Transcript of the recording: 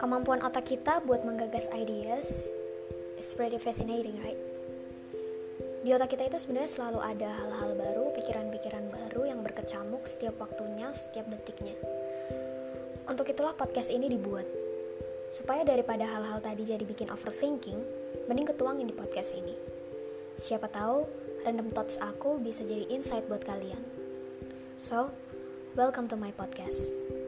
Kemampuan otak kita buat menggagas ideas is pretty fascinating, right? Di otak kita itu sebenarnya selalu ada hal-hal baru, pikiran-pikiran baru yang berkecamuk setiap waktunya, setiap detiknya. Untuk itulah podcast ini dibuat. Supaya daripada hal-hal tadi jadi bikin overthinking, mending ketuangin di podcast ini. Siapa tahu random thoughts aku bisa jadi insight buat kalian. So, welcome to my podcast.